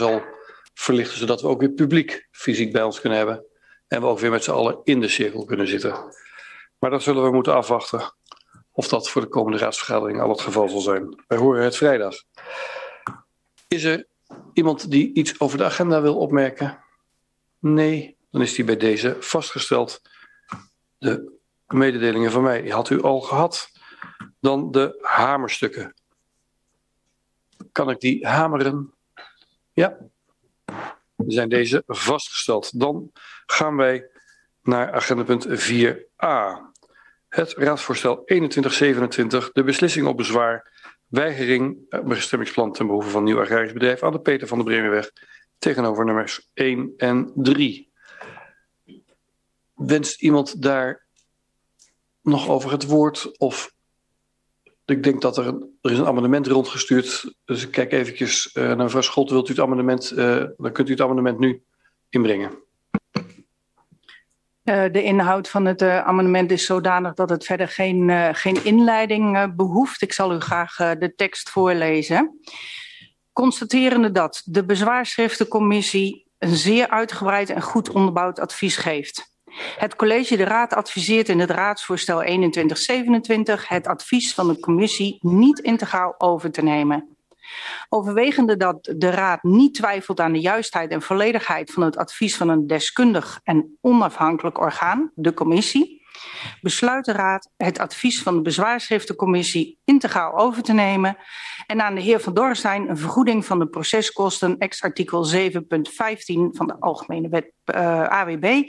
zal verlichten, zodat we ook weer publiek fysiek bij ons kunnen hebben. En we ook weer met z'n allen in de cirkel kunnen zitten. Maar dat zullen we moeten afwachten. Of dat voor de komende raadsvergadering al het geval zal zijn. Wij horen het vrijdag. Is er iemand die iets over de agenda wil opmerken? Nee, dan is die bij deze vastgesteld. De mededelingen van mij had u al gehad. Dan de hamerstukken. Kan ik die hameren? Ja. Zijn deze vastgesteld. Dan gaan wij naar agendapunt 4a. Het raadsvoorstel 2127, de beslissing op bezwaar, weigering bestemmingsplan ten behoeve van nieuw agrarisch bedrijf aan de Peter van de Bremenweg tegenover nummers 1 en 3. Wenst iemand daar nog over het woord of ik denk dat er, er is een amendement rondgestuurd. Dus ik kijk eventjes uh, naar mevrouw Scholt. Wilt u het amendement, uh, dan kunt u het amendement nu inbrengen. Uh, de inhoud van het amendement is zodanig dat het verder geen, geen inleiding behoeft. Ik zal u graag de tekst voorlezen. Constaterende dat de bezwaarschriftencommissie een zeer uitgebreid en goed onderbouwd advies geeft. Het college de raad adviseert in het raadsvoorstel 2127 het advies van de commissie niet integraal over te nemen. Overwegende dat de raad niet twijfelt aan de juistheid en volledigheid van het advies van een deskundig en onafhankelijk orgaan, de commissie, besluit de Raad het advies van de bezwaarschriftencommissie integraal over te nemen en aan de heer Van Dorstein een vergoeding van de proceskosten ex artikel 7.15 van de Algemene Wet uh, AWB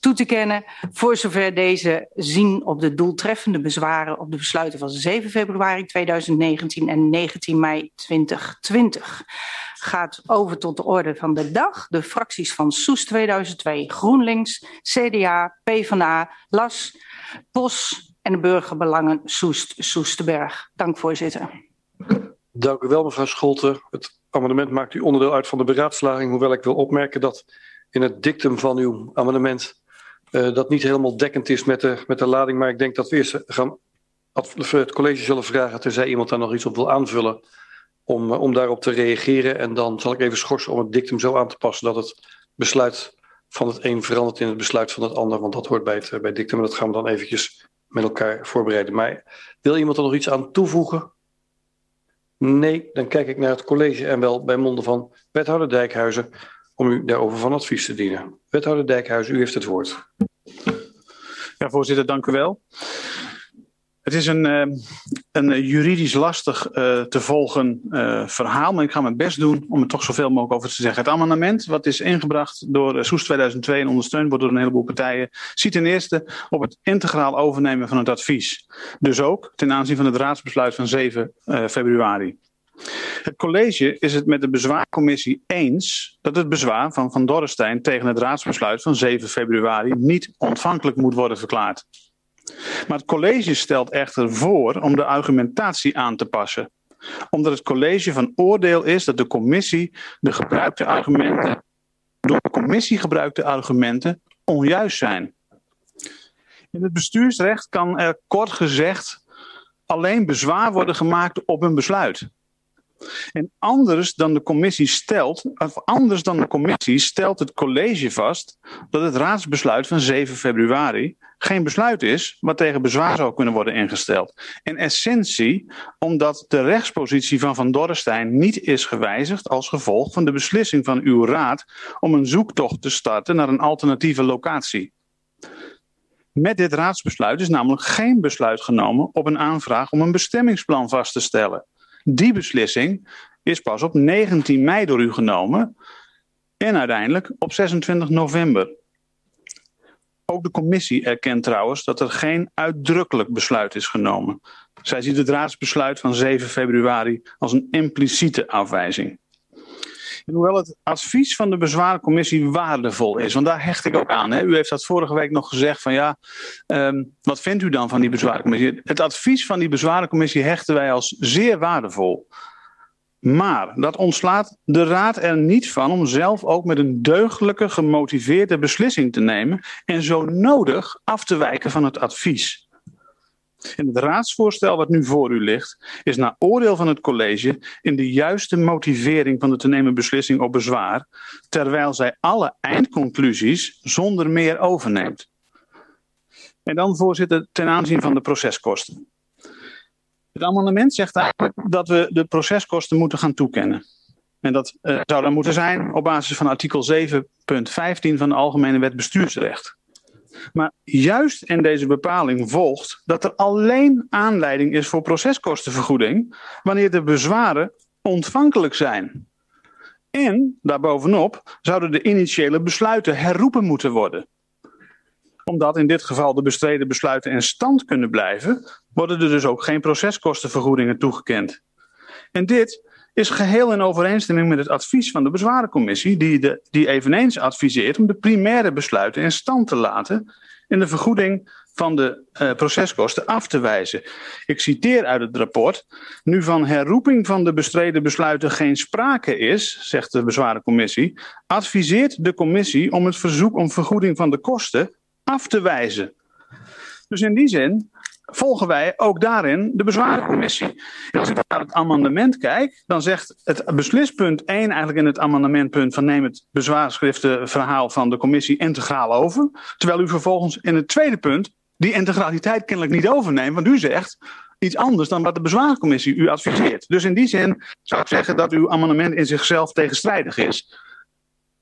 toe te kennen, voor zover deze zien op de doeltreffende bezwaren op de besluiten van 7 februari 2019 en 19 mei 2020. Gaat over tot de orde van de dag. De fracties van Soes 2002, GroenLinks, CDA, PvdA, LAS, POS en de burgerbelangen Soest, Soesterberg. Dank voorzitter. Dank u wel mevrouw Scholten. Het amendement maakt u onderdeel uit van de beraadslaging, hoewel ik wil opmerken dat in het dictum van uw amendement uh, dat niet helemaal dekkend is met de, met de lading. Maar ik denk dat we eerst gaan het college zullen vragen, tenzij iemand daar nog iets op wil aanvullen, om, uh, om daarop te reageren. En dan zal ik even schorsen om het dictum zo aan te passen dat het besluit van het een verandert in het besluit van het ander. Want dat hoort bij het, uh, bij dictum. En dat gaan we dan eventjes met elkaar voorbereiden. Maar wil iemand er nog iets aan toevoegen? Nee, dan kijk ik naar het college en wel bij monden van wethouder Dijkhuizen om u daarover van advies te dienen. Wethouder Dijkhuizen, u heeft het woord. Ja, voorzitter, dank u wel. Het is een, uh, een juridisch lastig uh, te volgen uh, verhaal, maar ik ga mijn best doen om er toch zoveel mogelijk over te zeggen. Het amendement, wat is ingebracht door Soes 2002 en ondersteund wordt door een heleboel partijen, ziet ten eerste op het integraal overnemen van het advies. Dus ook ten aanzien van het raadsbesluit van 7 februari. Het college is het met de bezwaarcommissie eens dat het bezwaar van Van Dorrestein tegen het raadsbesluit van 7 februari niet ontvankelijk moet worden verklaard. Maar het college stelt echter voor om de argumentatie aan te passen. Omdat het college van oordeel is dat de commissie de gebruikte argumenten, door de commissie gebruikte argumenten onjuist zijn. In het bestuursrecht kan er kort gezegd alleen bezwaar worden gemaakt op een besluit. En anders dan de commissie stelt, of anders dan de commissie stelt het college vast dat het raadsbesluit van 7 februari geen besluit is wat tegen bezwaar zou kunnen worden ingesteld. In essentie omdat de rechtspositie van Van Dorrestein niet is gewijzigd als gevolg van de beslissing van uw raad om een zoektocht te starten naar een alternatieve locatie. Met dit raadsbesluit is namelijk geen besluit genomen op een aanvraag om een bestemmingsplan vast te stellen. Die beslissing is pas op 19 mei door u genomen en uiteindelijk op 26 november. Ook de commissie erkent trouwens dat er geen uitdrukkelijk besluit is genomen. Zij ziet het raadsbesluit van 7 februari als een impliciete afwijzing. En hoewel het advies van de bezwarencommissie waardevol is, want daar hecht ik ook aan. Hè. U heeft dat vorige week nog gezegd van ja, um, wat vindt u dan van die bezwarencommissie? Het advies van die bezwarencommissie hechten wij als zeer waardevol. Maar dat ontslaat de raad er niet van om zelf ook met een deugdelijke, gemotiveerde beslissing te nemen en zo nodig af te wijken van het advies. En het raadsvoorstel wat nu voor u ligt, is naar oordeel van het college in de juiste motivering van de te nemen beslissing op bezwaar, terwijl zij alle eindconclusies zonder meer overneemt. En dan, voorzitter, ten aanzien van de proceskosten. Het amendement zegt eigenlijk dat we de proceskosten moeten gaan toekennen. En dat uh, zou dan moeten zijn op basis van artikel 7.15 van de Algemene Wet Bestuursrecht. Maar juist in deze bepaling volgt dat er alleen aanleiding is voor proceskostenvergoeding wanneer de bezwaren ontvankelijk zijn. En daarbovenop zouden de initiële besluiten herroepen moeten worden. Omdat in dit geval de bestreden besluiten in stand kunnen blijven, worden er dus ook geen proceskostenvergoedingen toegekend. En dit is geheel in overeenstemming met het advies van de bezwarencommissie, die, de, die eveneens adviseert om de primaire besluiten in stand te laten en de vergoeding van de uh, proceskosten af te wijzen. Ik citeer uit het rapport. Nu van herroeping van de bestreden besluiten geen sprake is, zegt de bezwarencommissie, adviseert de commissie om het verzoek om vergoeding van de kosten af te wijzen. Dus in die zin volgen wij ook daarin de bezwarencommissie. En als ik naar het amendement kijk, dan zegt het beslispunt 1 eigenlijk in het amendementpunt van neem het bezwaarschriftenverhaal van de commissie integraal over. Terwijl u vervolgens in het tweede punt die integraliteit kennelijk niet overneemt, want u zegt iets anders dan wat de bezwaarcommissie u adviseert. Dus in die zin zou ik zeggen dat uw amendement in zichzelf tegenstrijdig is.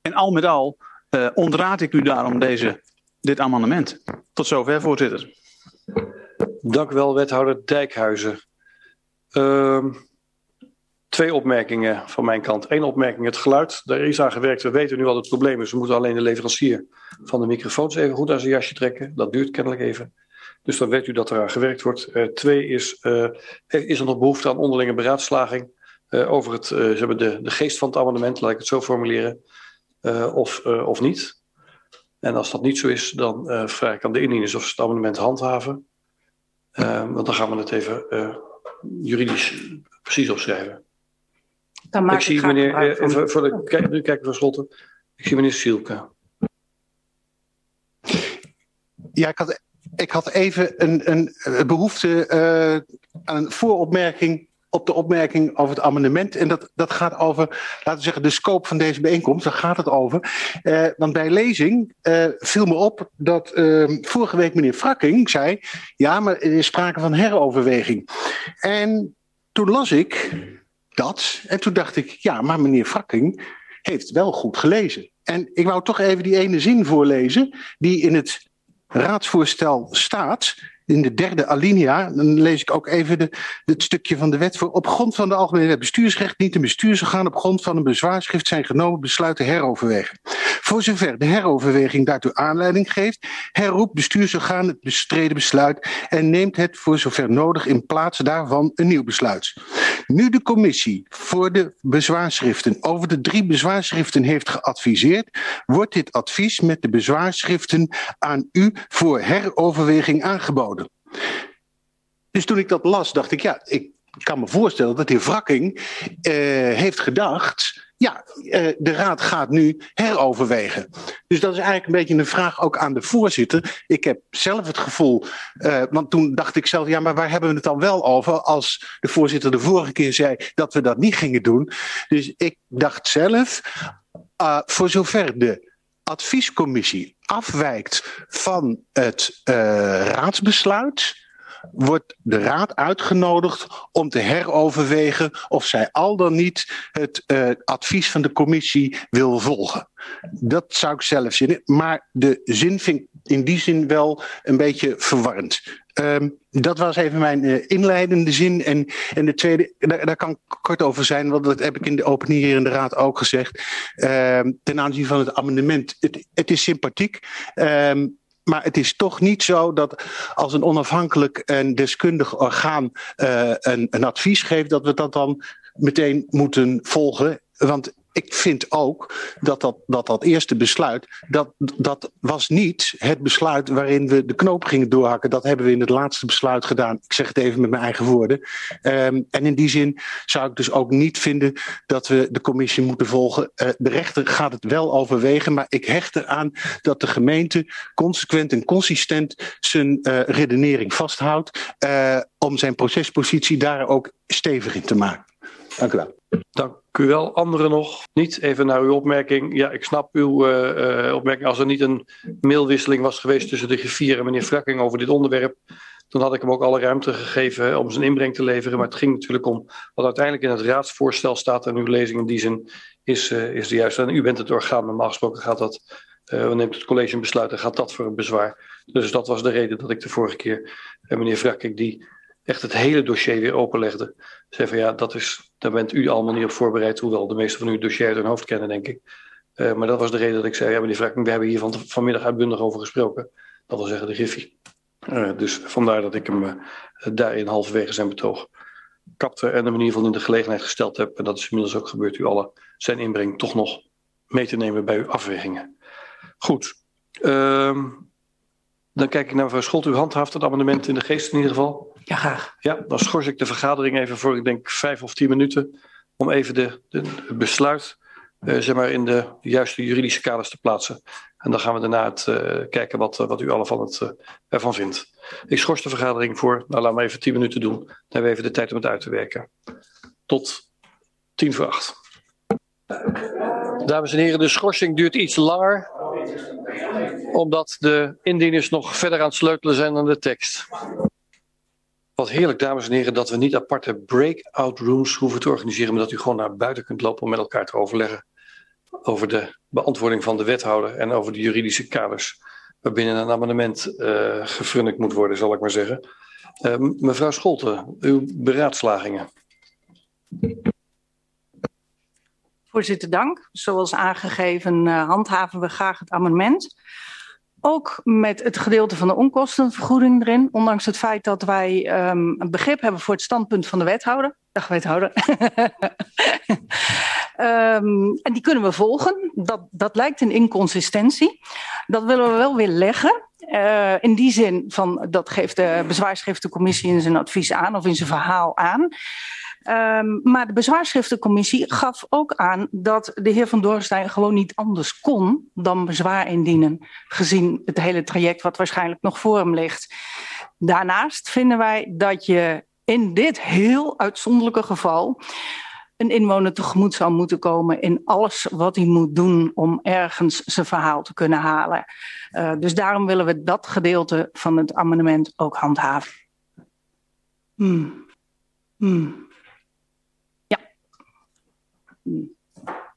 En al met al uh, ontraad ik u daarom deze, dit amendement. Tot zover, voorzitter. Dank u wel, wethouder Dijkhuizen. Uh, twee opmerkingen van mijn kant. Eén opmerking, het geluid. Daar is aan gewerkt. We weten nu wat het probleem is. We moeten alleen de leverancier van de microfoons even goed aan zijn jasje trekken. Dat duurt kennelijk even. Dus dan weet u dat er aan gewerkt wordt. Uh, twee is, uh, is er nog behoefte aan onderlinge beraadslaging uh, over het, ze hebben de, de geest van het amendement, laat ik het zo formuleren, of, of niet. En als dat niet zo is, dan vraag ik aan de indieners of ze het amendement handhaven. Uh, want dan gaan we het even uh, juridisch precies opschrijven. Dan maak ik zie meneer, uh, even voor de, kijk, nu kijken we Slotten. Ik zie meneer Sielke. Ja, ik had, ik had even een, een behoefte aan een vooropmerking op de opmerking over het amendement. En dat, dat gaat over, laten we zeggen, de scope van deze bijeenkomst. Daar gaat het over. Uh, want bij lezing uh, viel me op dat uh, vorige week meneer Frakking zei... ja, maar er is sprake van heroverweging. En toen las ik dat en toen dacht ik... ja, maar meneer Frakking heeft wel goed gelezen. En ik wou toch even die ene zin voorlezen... die in het raadsvoorstel staat in de derde alinea, dan lees ik ook even de, het stukje van de wet voor. Op grond van de Algemene Bestuursrecht niet een bestuursorgaan op grond van een bezwaarschrift zijn genomen besluiten heroverwegen. Voor zover de heroverweging daartoe aanleiding geeft, herroept bestuursorgaan het bestreden besluit en neemt het voor zover nodig in plaats daarvan een nieuw besluit. Nu de commissie voor de bezwaarschriften over de drie bezwaarschriften heeft geadviseerd, wordt dit advies met de bezwaarschriften aan u voor heroverweging aangeboden. Dus toen ik dat las, dacht ik, ja, ik kan me voorstellen dat heer Wrakking uh, heeft gedacht. Ja, uh, de raad gaat nu heroverwegen. Dus dat is eigenlijk een beetje een vraag ook aan de voorzitter. Ik heb zelf het gevoel, uh, want toen dacht ik zelf, ja, maar waar hebben we het dan wel over als de voorzitter de vorige keer zei dat we dat niet gingen doen. Dus ik dacht zelf, voor zover de adviescommissie afwijkt van het raadsbesluit, wordt de raad uitgenodigd om te heroverwegen of zij al dan niet het uh, advies van de commissie wil volgen. Dat zou ik zelf zien. Maar de zin vind ik in die zin wel een beetje verwarrend. Um, dat was even mijn uh, inleidende zin. En, en de tweede, daar, kan ik kort over zijn, want dat heb ik in de opening hier in de raad ook gezegd. Um, ten aanzien van het amendement. Het, is sympathiek. Um, maar het is toch niet zo dat als een onafhankelijk en deskundig orgaan uh, een, een advies geeft, dat we dat dan meteen moeten volgen. Want ik vind ook dat dat, dat, dat eerste besluit, dat, dat was niet het besluit waarin we de knoop gingen doorhakken. Dat hebben we in het laatste besluit gedaan. Ik zeg het even met mijn eigen woorden. Um, en in die zin zou ik dus ook niet vinden dat we de commissie moeten volgen. Uh, de rechter gaat het wel overwegen, maar ik hecht eraan dat de gemeente consequent en consistent zijn uh, redenering vasthoudt. Uh, om zijn procespositie daar ook stevig in te maken. Dank u wel. Dank u wel. Anderen nog? Niet? Even naar uw opmerking. Ja, ik snap uw uh, uh, opmerking. Als er niet een mailwisseling was geweest tussen de griffier en meneer Frakking over dit onderwerp, dan had ik hem ook alle ruimte gegeven om zijn inbreng te leveren. Maar het ging natuurlijk om wat uiteindelijk in het raadsvoorstel staat en uw lezing in die zin is, is de juiste. En u bent het orgaan, normaal gesproken gaat dat, uh, neemt het college een besluit en gaat dat voor een bezwaar. Dus dat was de reden dat ik de vorige keer meneer Frakking die echt het hele dossier weer openlegde. Zei van ja, dat is, daar bent u allemaal niet op voorbereid, hoewel de meeste van uw dossier uit hun hoofd kennen, denk ik. Uh, maar dat was de reden dat ik zei, ja meneer Frakking, we hebben hier van, vanmiddag uitbundig over gesproken. Dat wil zeggen de Griffie. Uh, dus vandaar dat ik hem uh, daarin halverwege zijn betoog kapte en hem in ieder geval in de gelegenheid gesteld heb, en dat is inmiddels ook gebeurd, u alle zijn inbreng toch nog mee te nemen bij uw afwegingen. Goed. Uh, dan kijk ik naar mevrouw Scholt. U handhaaft het amendement in de geest in ieder geval. Ja, graag. Ja, dan schors ik de vergadering even voor, ik denk, vijf of tien minuten. Om even de, de, het besluit uh, zeg maar in de juiste juridische kaders te plaatsen. En dan gaan we daarna het, uh, kijken wat, uh, wat u alle van het, ervan vindt. Ik schors de vergadering voor, nou laten we even tien minuten doen. Dan hebben we even de tijd om het uit te werken. Tot tien voor acht. Dames en heren, de schorsing duurt iets langer. Omdat de indieners nog verder aan het sleutelen zijn aan de tekst. Wat heerlijk, dames en heren, dat we niet aparte breakout rooms hoeven te organiseren, maar dat u gewoon naar buiten kunt lopen om met elkaar te overleggen over de beantwoording van de wethouder en over de juridische kaders waarbinnen een amendement uh, moet worden, zal ik maar zeggen. Uh, mevrouw Scholten, uw beraadslagingen. Voorzitter, dank. Zoals aangegeven uh, handhaven we graag het amendement. Ook met het gedeelte van de onkostenvergoeding erin. Ondanks het feit dat wij um, een begrip hebben voor het standpunt van de wethouder. Dag wethouder. um, en die kunnen we volgen. Dat, dat lijkt een inconsistentie. Dat willen we wel weer leggen. Uh, in die zin van, dat geeft de bezwaarschriftencommissie in zijn advies aan of in zijn verhaal aan. Um, maar de bezwaarschriftencommissie gaf ook aan dat de heer Van Doornstein gewoon niet anders kon dan bezwaar indienen, gezien het hele traject wat waarschijnlijk nog voor hem ligt. Daarnaast vinden wij dat je in dit heel uitzonderlijke geval een inwoner tegemoet zou moeten komen in alles wat hij moet doen om ergens zijn verhaal te kunnen halen. Uh, dus daarom willen we dat gedeelte van het amendement ook handhaven. Hmm. Hmm.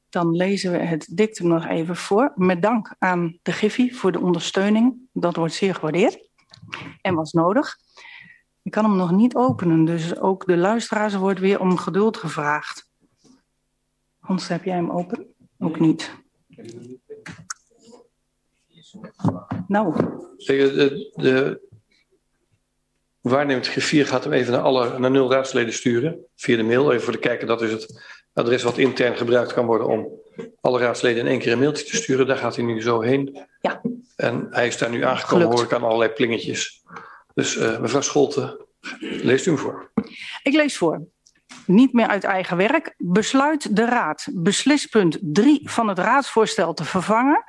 Dan lezen we het dictum nog even voor. Met dank aan de Giffy voor de ondersteuning. Dat wordt zeer gewaardeerd en was nodig. Ik kan hem nog niet openen, dus ook de luisteraars wordt weer om geduld gevraagd. Hans, heb jij hem open? Ook niet. Nou. De, de, waarnemend gaat hem even naar, alle, naar nul raadsleden sturen. Via de mail, even voor de kijker. Dat is het adres wat intern gebruikt kan worden om alle raadsleden in één keer een mailtje te sturen. Daar gaat hij nu zo heen. Ja. En hij is daar nu aangekomen, Gelukt. hoor ik aan allerlei plingetjes. Dus uh, mevrouw Scholten, leest u hem voor. Ik lees voor. Niet meer uit eigen werk. Besluit de Raad beslispunt 3 van het raadsvoorstel te vervangen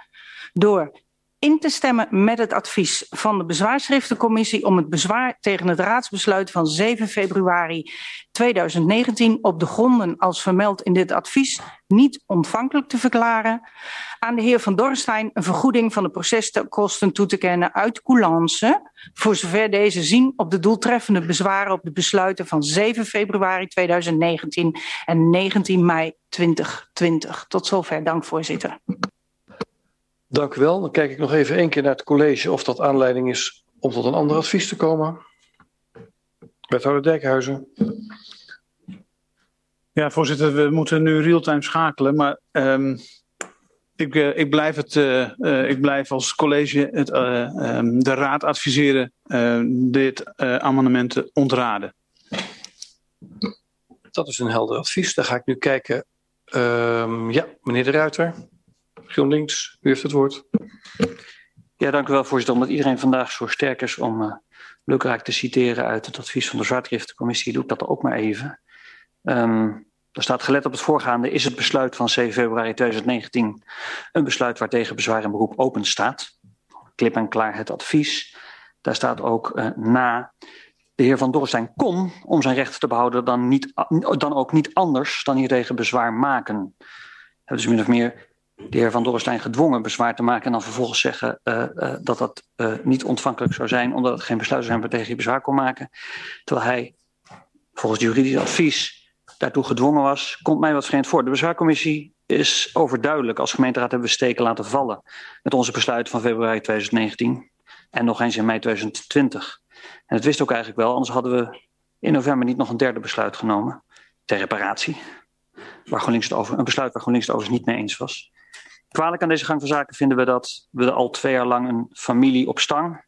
door in te stemmen met het advies van de bezwaarschriftencommissie om het bezwaar tegen het raadsbesluit van 7 februari 2019 op de gronden als vermeld in dit advies niet ontvankelijk te verklaren. Aan de heer Van Dorstein een vergoeding van de proceskosten toe te kennen uit coulance, voor zover deze zien op de doeltreffende bezwaren op de besluiten van 7 februari 2019 en 19 mei 2020. Tot zover. Dank voorzitter. Dank u wel. Dan kijk ik nog even één keer naar het college of dat aanleiding is om tot een ander advies te komen. Wethouder Dijkhuizen. Ja, voorzitter, we moeten nu real-time schakelen, maar um, ik, uh, ik, blijf het, uh, uh, ik blijf als college het, um, de raad adviseren dit amendement te ontraden. Dat is een helder advies. Dan ga ik nu kijken Um, ja, meneer De Ruiter, GroenLinks, u heeft het woord. Ja, dank u wel, voorzitter. Omdat iedereen vandaag zo sterk is om uh, lukraak te citeren uit het advies van de Zwartgiftencommissie, doe ik dat ook maar even. Um, er staat gelet op het voorgaande is het besluit van 7 februari 2019 een besluit waartegen bezwaar en beroep open staat. Klip en klaar het advies. Daar staat ook uh, na de heer Van Dorrestein kon om zijn rechten te behouden dan, niet, dan ook niet anders dan hiertegen bezwaar maken. Hebben dus min of meer de heer Van Dorrestein gedwongen bezwaar te maken en dan vervolgens zeggen uh, uh, dat dat uh, niet ontvankelijk zou zijn omdat het geen besluit zou zijn waartegen hij bezwaar kon maken. Terwijl hij volgens juridisch advies daartoe gedwongen was, komt mij wat vreemd voor. De bezwaarcommissie is overduidelijk. Als gemeenteraad hebben we steken laten vallen met onze besluiten van februari 2019 en nog eens in mei 2020. En dat wist ook eigenlijk wel, anders hadden we in november niet nog een derde besluit genomen ter reparatie. Waar GroenLinks het over, een besluit waar GroenLinks het overigens niet mee eens was. Kwalijk aan deze gang van zaken vinden we dat we al twee jaar lang een familie op stang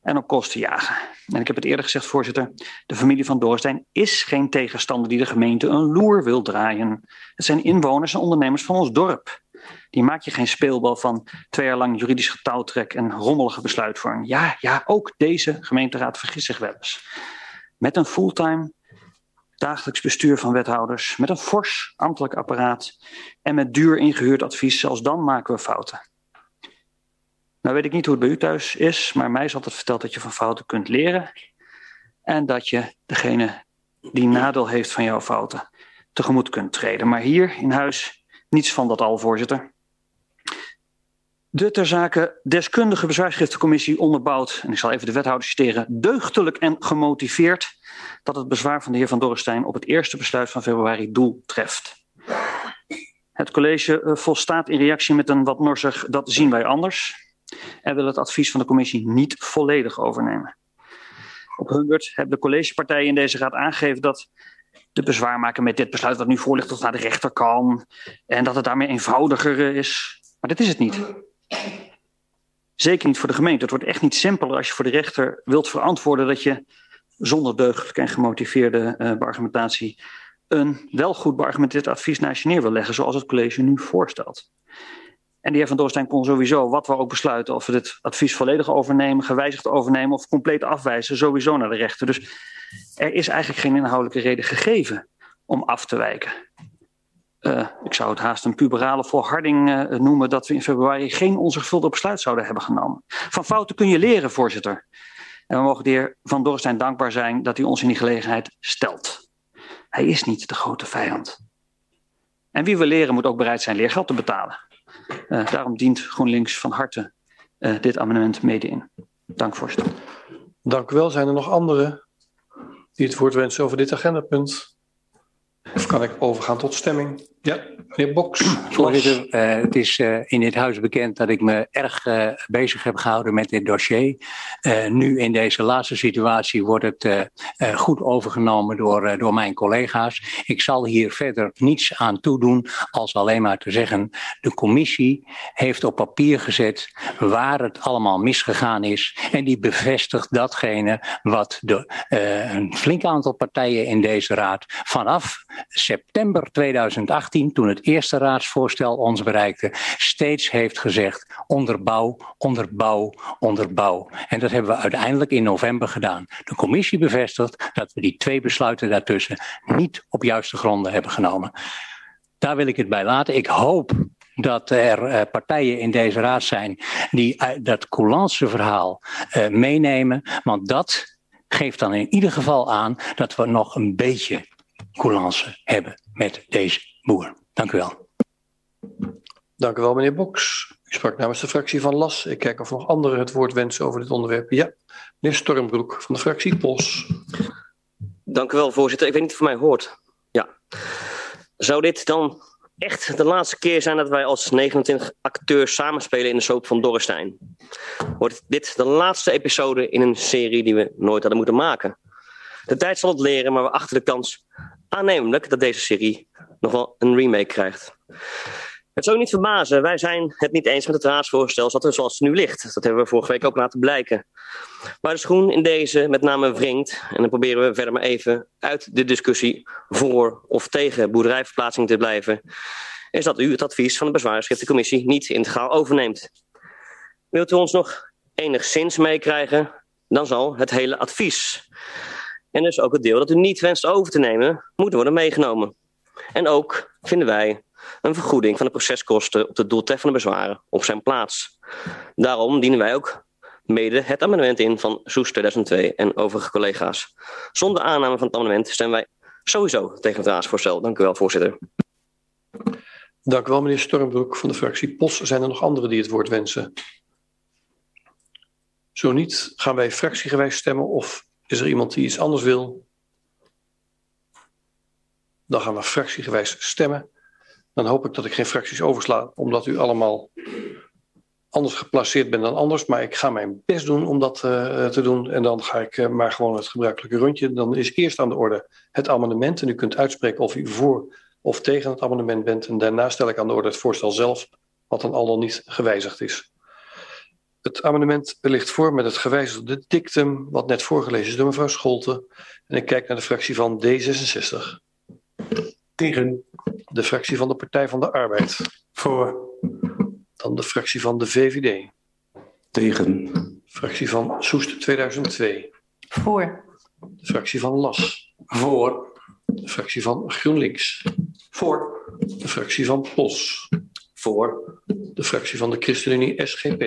en op kosten jagen. En ik heb het eerder gezegd, voorzitter, de familie van Doorstein is geen tegenstander die de gemeente een loer wil draaien. Het zijn inwoners en ondernemers van ons dorp. Die maak je geen speelbal van twee jaar lang juridisch getouwtrek en rommelige besluitvorming. Ja, ja, ook deze gemeenteraad vergist zich wel eens. Met een fulltime dagelijks bestuur van wethouders, met een fors ambtelijk apparaat en met duur ingehuurd advies, zelfs dan maken we fouten. Nou weet ik niet hoe het bij u thuis is, maar mij is altijd verteld dat je van fouten kunt leren. En dat je degene die nadeel heeft van jouw fouten tegemoet kunt treden. Maar hier in huis niets van dat al, voorzitter. De ter zake deskundige bezwaarschriftencommissie onderbouwt, en ik zal even de wethouder citeren, deugdelijk en gemotiveerd dat het bezwaar van de heer Van Dorrestein op het eerste besluit van februari doel treft. Het college uh, volstaat in reactie met een wat norsig, dat zien wij anders en wil het advies van de commissie niet volledig overnemen. Op hun beurt hebben de collegepartijen in deze raad aangegeven dat de bezwaarmaker met dit besluit wat nu voor ligt tot naar de rechter kan en dat het daarmee eenvoudiger is. Maar dat is het niet. Zeker niet voor de gemeente. Het wordt echt niet simpeler als je voor de rechter wilt verantwoorden dat je zonder deugdelijke en gemotiveerde uh, beargumentatie een wel goed beargumenteerd advies naast je neer wil leggen, zoals het college nu voorstelt. En de heer Van Doorstein kon sowieso, wat we ook besluiten, of we dit advies volledig overnemen, gewijzigd overnemen of compleet afwijzen, sowieso naar de rechter. Dus er is eigenlijk geen inhoudelijke reden gegeven om af te wijken. Uh, ik zou het haast een puberale volharding uh, noemen dat we in februari geen onzorgvuldig besluit zouden hebben genomen. Van fouten kun je leren, voorzitter. En we mogen de heer Van Doorstein dankbaar zijn dat hij ons in die gelegenheid stelt. Hij is niet de grote vijand. En wie wil leren moet ook bereid zijn leergeld te betalen. Uh, daarom dient GroenLinks van harte dit amendement mede in. Dank voorzitter. Dank u wel. Zijn er nog anderen die het woord wensen over dit agendapunt? Of kan ik overgaan tot stemming? Ja, meneer Boks. Voorzitter, uh, het is uh, in dit huis bekend dat ik me erg uh, bezig heb gehouden met dit dossier. nu in deze laatste situatie wordt het goed overgenomen door, door mijn collega's. Ik zal hier verder niets aan toedoen als alleen maar te zeggen, de commissie heeft op papier gezet waar het allemaal misgegaan is. En die bevestigt datgene wat de, een flink aantal partijen in deze raad vanaf september 2018 toen het eerste raadsvoorstel ons bereikte, steeds heeft gezegd onderbouw, onderbouw, onderbouw. En dat hebben we uiteindelijk in november gedaan. De commissie bevestigt dat we die twee besluiten daartussen niet op juiste gronden hebben genomen. Daar wil ik het bij laten. Ik hoop dat er uh, partijen in deze raad zijn die uh, dat coulantse verhaal uh, meenemen. Want dat geeft dan in ieder geval aan dat we nog een beetje coulance hebben met deze boer. Dank u wel. Dank u wel, meneer Boks. U sprak namens de fractie van LAS. Ik kijk of nog anderen het woord wensen over dit onderwerp. Ja, meneer Stormbroek van de fractie POS. Dank u wel, voorzitter. Ik weet niet of het mij hoort. Ja. Zou dit dan echt de laatste keer zijn dat wij als 29 acteurs samenspelen in de soap van Dorrestein? Wordt dit de laatste episode in een serie die we nooit hadden moeten maken? De tijd zal het leren, maar we achten de kans aannemelijk dat deze serie nog wel een remake krijgt. Het zou niet verbazen, wij zijn het niet eens met het raadsvoorstel zoals het nu ligt. Dat hebben we vorige week ook laten blijken. Waar de schoen in deze met name wringt, en dan proberen we verder maar even uit de discussie voor of tegen boerderijverplaatsing te blijven, is dat u het advies van de bezwaarschriftencommissie niet integraal overneemt. Wilt u ons nog enigszins meekrijgen, dan zal het hele advies en dus ook het deel dat u niet wenst over te nemen, moeten worden meegenomen. En ook vinden wij een vergoeding van de proceskosten op de doeltreffende bezwaren op zijn plaats. Daarom dienen wij ook mede het amendement in van Soes 2002 en overige collega's. Zonder aanname van het amendement stemmen wij sowieso tegen het raadsvoorstel. Dank u wel, voorzitter. Dank u wel, meneer Stormbroek van de fractie POS. Zijn er nog anderen die het woord wensen? Zo niet, gaan wij fractiegewijs stemmen of is er iemand die iets anders wil? Dan gaan we fractiegewijs stemmen. Dan hoop ik dat ik geen fracties oversla, omdat u allemaal anders geplaceerd bent dan anders. Maar ik ga mijn best doen om dat uh, te doen. En dan ga ik uh, maar gewoon het gebruikelijke rondje. Dan is eerst aan de orde het amendement. En u kunt uitspreken of u voor of tegen het amendement bent. En daarna stel ik aan de orde het voorstel zelf, wat dan al dan niet gewijzigd is. Het amendement ligt voor met het gewijzigde dictum, wat net voorgelezen is door mevrouw Scholte. En ik kijk naar de fractie van D66. Tegen. De fractie van de Partij van de Arbeid. Voor. Dan de fractie van de VVD. Tegen. Fractie van Soest 2002. Voor. De fractie van LAS. Voor. De fractie van GroenLinks. Voor. De fractie van POS. Voor. De fractie van de ChristenUnie SGP.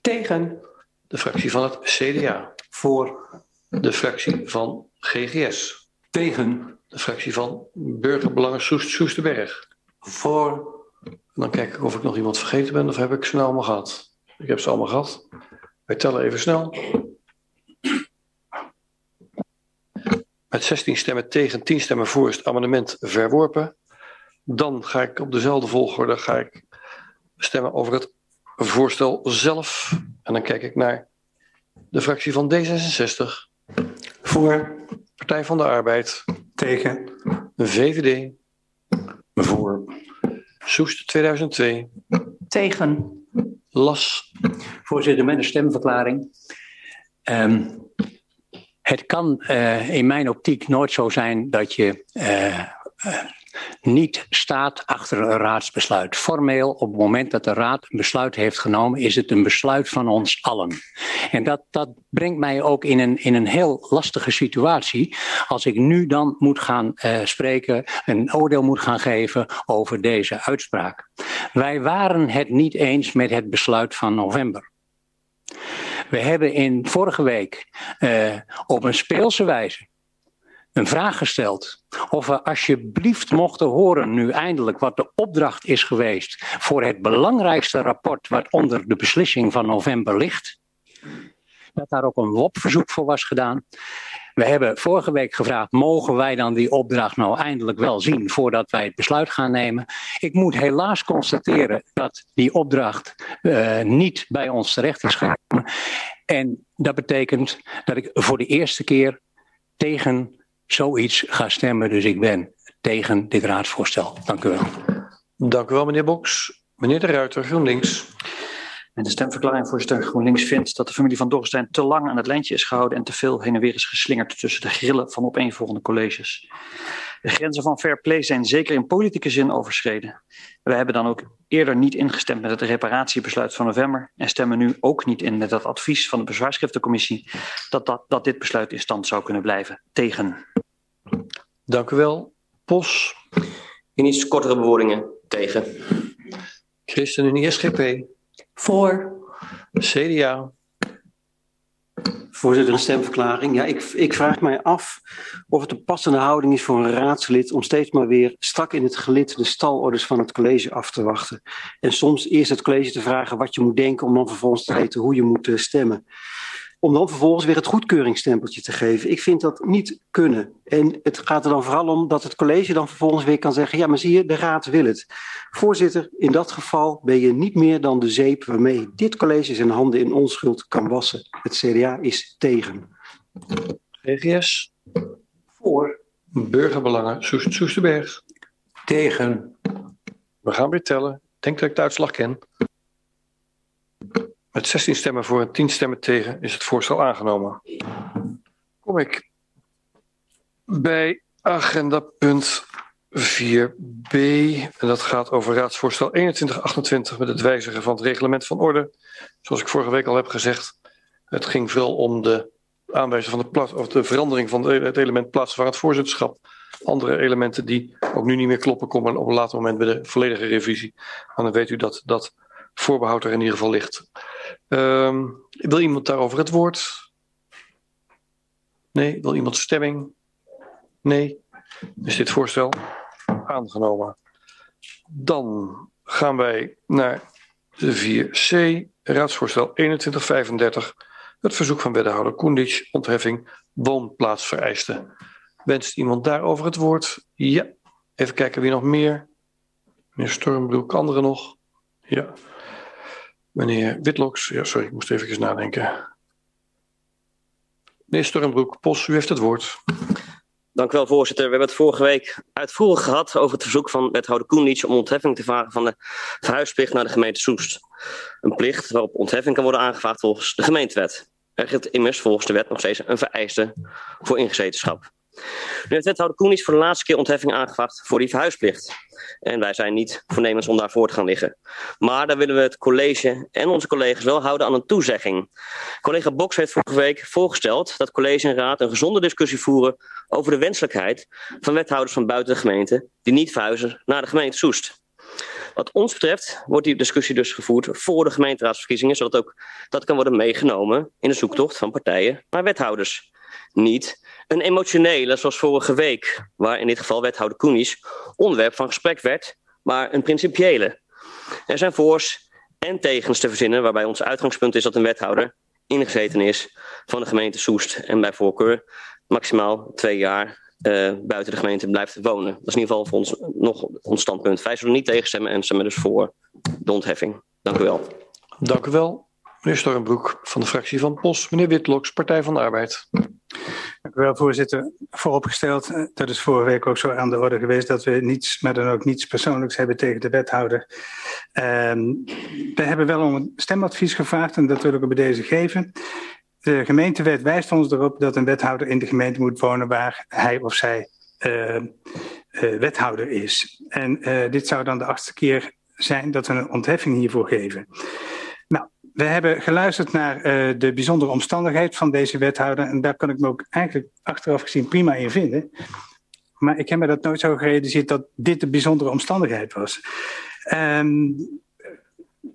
Tegen. De fractie van het CDA. Voor. De fractie van GGS. Tegen. De fractie van Burgerbelangen Soest Soesterberg. Voor. Dan kijk ik of ik nog iemand vergeten ben of heb ik ze nou allemaal gehad. Ik heb ze allemaal gehad. Wij tellen even snel. Met 16 stemmen tegen, 10 stemmen voor is het amendement verworpen. Dan ga ik op dezelfde volgorde ga ik stemmen over het voorstel zelf. En dan kijk ik naar de fractie van D66. Voor. Partij van de Arbeid. Tegen. VVD. Voor. Soest 2002. Tegen. LAS. Voorzitter, met een stemverklaring. Um, het kan uh, in mijn optiek nooit zo zijn dat je uh, uh, niet staat achter een raadsbesluit. Formeel, op het moment dat de raad een besluit heeft genomen, is het een besluit van ons allen. En dat, dat brengt mij ook in een, in een heel lastige situatie. Als ik nu dan moet gaan uh, spreken, een oordeel moet gaan geven over deze uitspraak. Wij waren het niet eens met het besluit van november. We hebben in vorige week uh, op een speelse wijze een vraag gesteld of we alsjeblieft mochten horen nu eindelijk wat de opdracht is geweest voor het belangrijkste rapport wat onder de beslissing van november ligt. Dat daar ook een WOP-verzoek voor was gedaan. We hebben vorige week gevraagd, mogen wij dan die opdracht nou eindelijk wel zien voordat wij het besluit gaan nemen? Ik moet helaas constateren dat die opdracht uh, niet bij ons terecht is gekomen. En dat betekent dat ik voor de eerste keer tegen zoiets ga stemmen. Dus ik ben tegen dit raadsvoorstel. Dank u wel. Dank u wel, meneer Boks. Meneer de Ruiter, GroenLinks. En de stemverklaring, voorzitter GroenLinks vindt dat de familie van Dorrestein te lang aan het lijntje is gehouden en te veel heen en weer is geslingerd tussen de grillen van opeenvolgende colleges. De grenzen van fair play zijn zeker in politieke zin overschreden. We hebben dan ook eerder niet ingestemd met het reparatiebesluit van november en stemmen nu ook niet in met het advies van de bezwaarschriftencommissie dat, dat, dat dit besluit in stand zou kunnen blijven. Tegen. Dank u wel. Pos. In iets kortere bewoordingen. Tegen. ChristenUnie SGP. Voor. CDA. Voorzitter, een stemverklaring. Ja, ik, ik vraag mij af of het een passende houding is voor een raadslid om steeds maar weer strak in het gelid de stalorders van het college af te wachten. En soms eerst het college te vragen wat je moet denken om dan vervolgens te weten hoe je moet stemmen. Om dan vervolgens weer het goedkeuringsstempeltje te geven. Ik vind dat niet kunnen. En het gaat er dan vooral om dat het college dan vervolgens weer kan zeggen: ja, maar zie je, de raad wil het. Voorzitter, in dat geval ben je niet meer dan de zeep waarmee dit college zijn handen in onschuld kan wassen. Het CDA is tegen. GGS. Voor. Burgerbelangen, Soest Soesterberg. Tegen. We gaan weer tellen. Ik denk dat ik de uitslag ken. Met 16 stemmen voor en 10 stemmen tegen is het voorstel aangenomen. Kom ik bij agenda punt 4b. En dat gaat over raadsvoorstel 2128 met het wijzigen van het reglement van orde. Zoals ik vorige week al heb gezegd. Het ging vooral om de aanwijzing van de, plaats, of de verandering van het element plaatsvervangend voorzitterschap. Andere elementen die ook nu niet meer kloppen, komen op een later moment bij de volledige revisie. En dan weet u dat dat voorbehoud er in ieder geval ligt. Um, wil iemand daarover het woord? Nee. Wil iemand stemming? Nee. Is dit voorstel aangenomen? Dan gaan wij naar de 4c, raadsvoorstel 2135. Het verzoek van wethouder Koendic, ontheffing woonplaatsvereisten. Wenst iemand daarover het woord? Ja. Even kijken wie nog meer. Meneer Stormbroek, anderen nog? Ja. Meneer Witloks, ja, sorry, ik moest even nadenken. Meneer Stormbroek, Pos, u heeft het woord. Dank u wel, voorzitter. We hebben het vorige week uitvoerig gehad over het verzoek van wethouder Koenliets om ontheffing te vragen van de verhuisplicht naar de gemeente Soest. Een plicht waarop ontheffing kan worden aangevraagd volgens de gemeentewet. Er geldt immers volgens de wet nog steeds een vereiste voor ingezetenschap. Nu heeft wethouder Koenies voor de laatste keer ontheffing aangevraagd voor die verhuisplicht. En wij zijn niet voornemens om daarvoor te gaan liggen. Maar daar willen we het college en onze collega's wel houden aan een toezegging. Collega Boks heeft vorige week voorgesteld dat college en raad een gezonde discussie voeren over de wenselijkheid van wethouders van buiten de gemeente die niet verhuizen naar de gemeente Soest. Wat ons betreft wordt die discussie dus gevoerd voor de gemeenteraadsverkiezingen, zodat ook dat kan worden meegenomen in de zoektocht van partijen naar wethouders. Niet een emotionele, zoals vorige week, waar in dit geval wethouder Koenies onderwerp van gesprek werd, maar een principiële. Er zijn voors en tegens te verzinnen, waarbij ons uitgangspunt is dat een wethouder ingezeten is van de gemeente Soest en bij voorkeur maximaal twee jaar uh, buiten de gemeente blijft wonen. Dat is in ieder geval voor ons nog ons standpunt. Wij zullen niet tegenstemmen en stemmen dus voor de ontheffing. Dank u wel. Dank u wel. Meneer Stormbroek van de fractie van POS. Meneer Witloks, Partij van de Arbeid. Dank u wel, voorzitter. Vooropgesteld, eh, dat is vorige week ook zo aan de orde geweest, dat we niets, maar dan ook niets persoonlijks hebben tegen de wethouder. Um, we hebben wel om een stemadvies gevraagd en dat wil ik deze geven. De gemeentewet wijst ons erop dat een wethouder in de gemeente moet wonen waar hij of zij uh, uh, wethouder is. En uh, dit zou dan de achtste keer zijn dat we een ontheffing hiervoor geven. We hebben geluisterd naar uh, de bijzondere omstandigheid van deze wethouder. En daar kan ik me ook eigenlijk achteraf gezien prima in vinden. Maar ik heb me dat nooit zo gerealiseerd dat dit de bijzondere omstandigheid was. Um,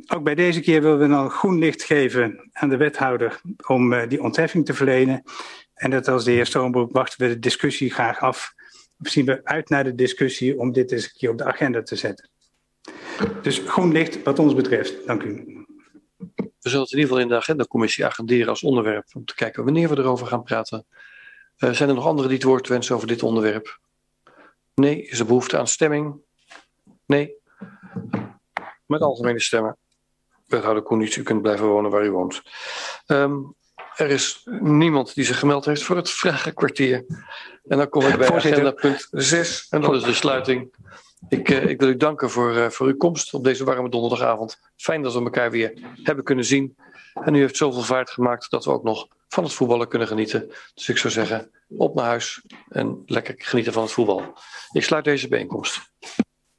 ook bij deze keer willen we dan groen licht geven aan de wethouder om uh, die ontheffing te verlenen. En dat als de heer Stoombroek wachten we de discussie graag af. Of zien we uit naar de discussie om dit eens een keer op de agenda te zetten. Dus groen licht wat ons betreft. Dank u. We zullen het in ieder geval in de agendacommissie agenderen als onderwerp. Om te kijken wanneer we erover gaan praten. Uh, zijn er nog anderen die het woord wensen over dit onderwerp? Nee. Is er behoefte aan stemming? Nee. Met algemene stemmen. Wethouder Koenits, u kunt blijven wonen waar u woont. Um, er is niemand die zich gemeld heeft voor het vragenkwartier. En dan kom ik bij agenda punt 6. En dat is de sluiting ik, uh, ik wil u danken voor, uh, voor uw komst op deze warme donderdagavond. Fijn dat we elkaar weer hebben kunnen zien. En u heeft zoveel vaart gemaakt dat we ook nog van het voetballen kunnen genieten. Dus ik zou zeggen, op naar huis en lekker genieten van het voetbal. Ik sluit deze bijeenkomst.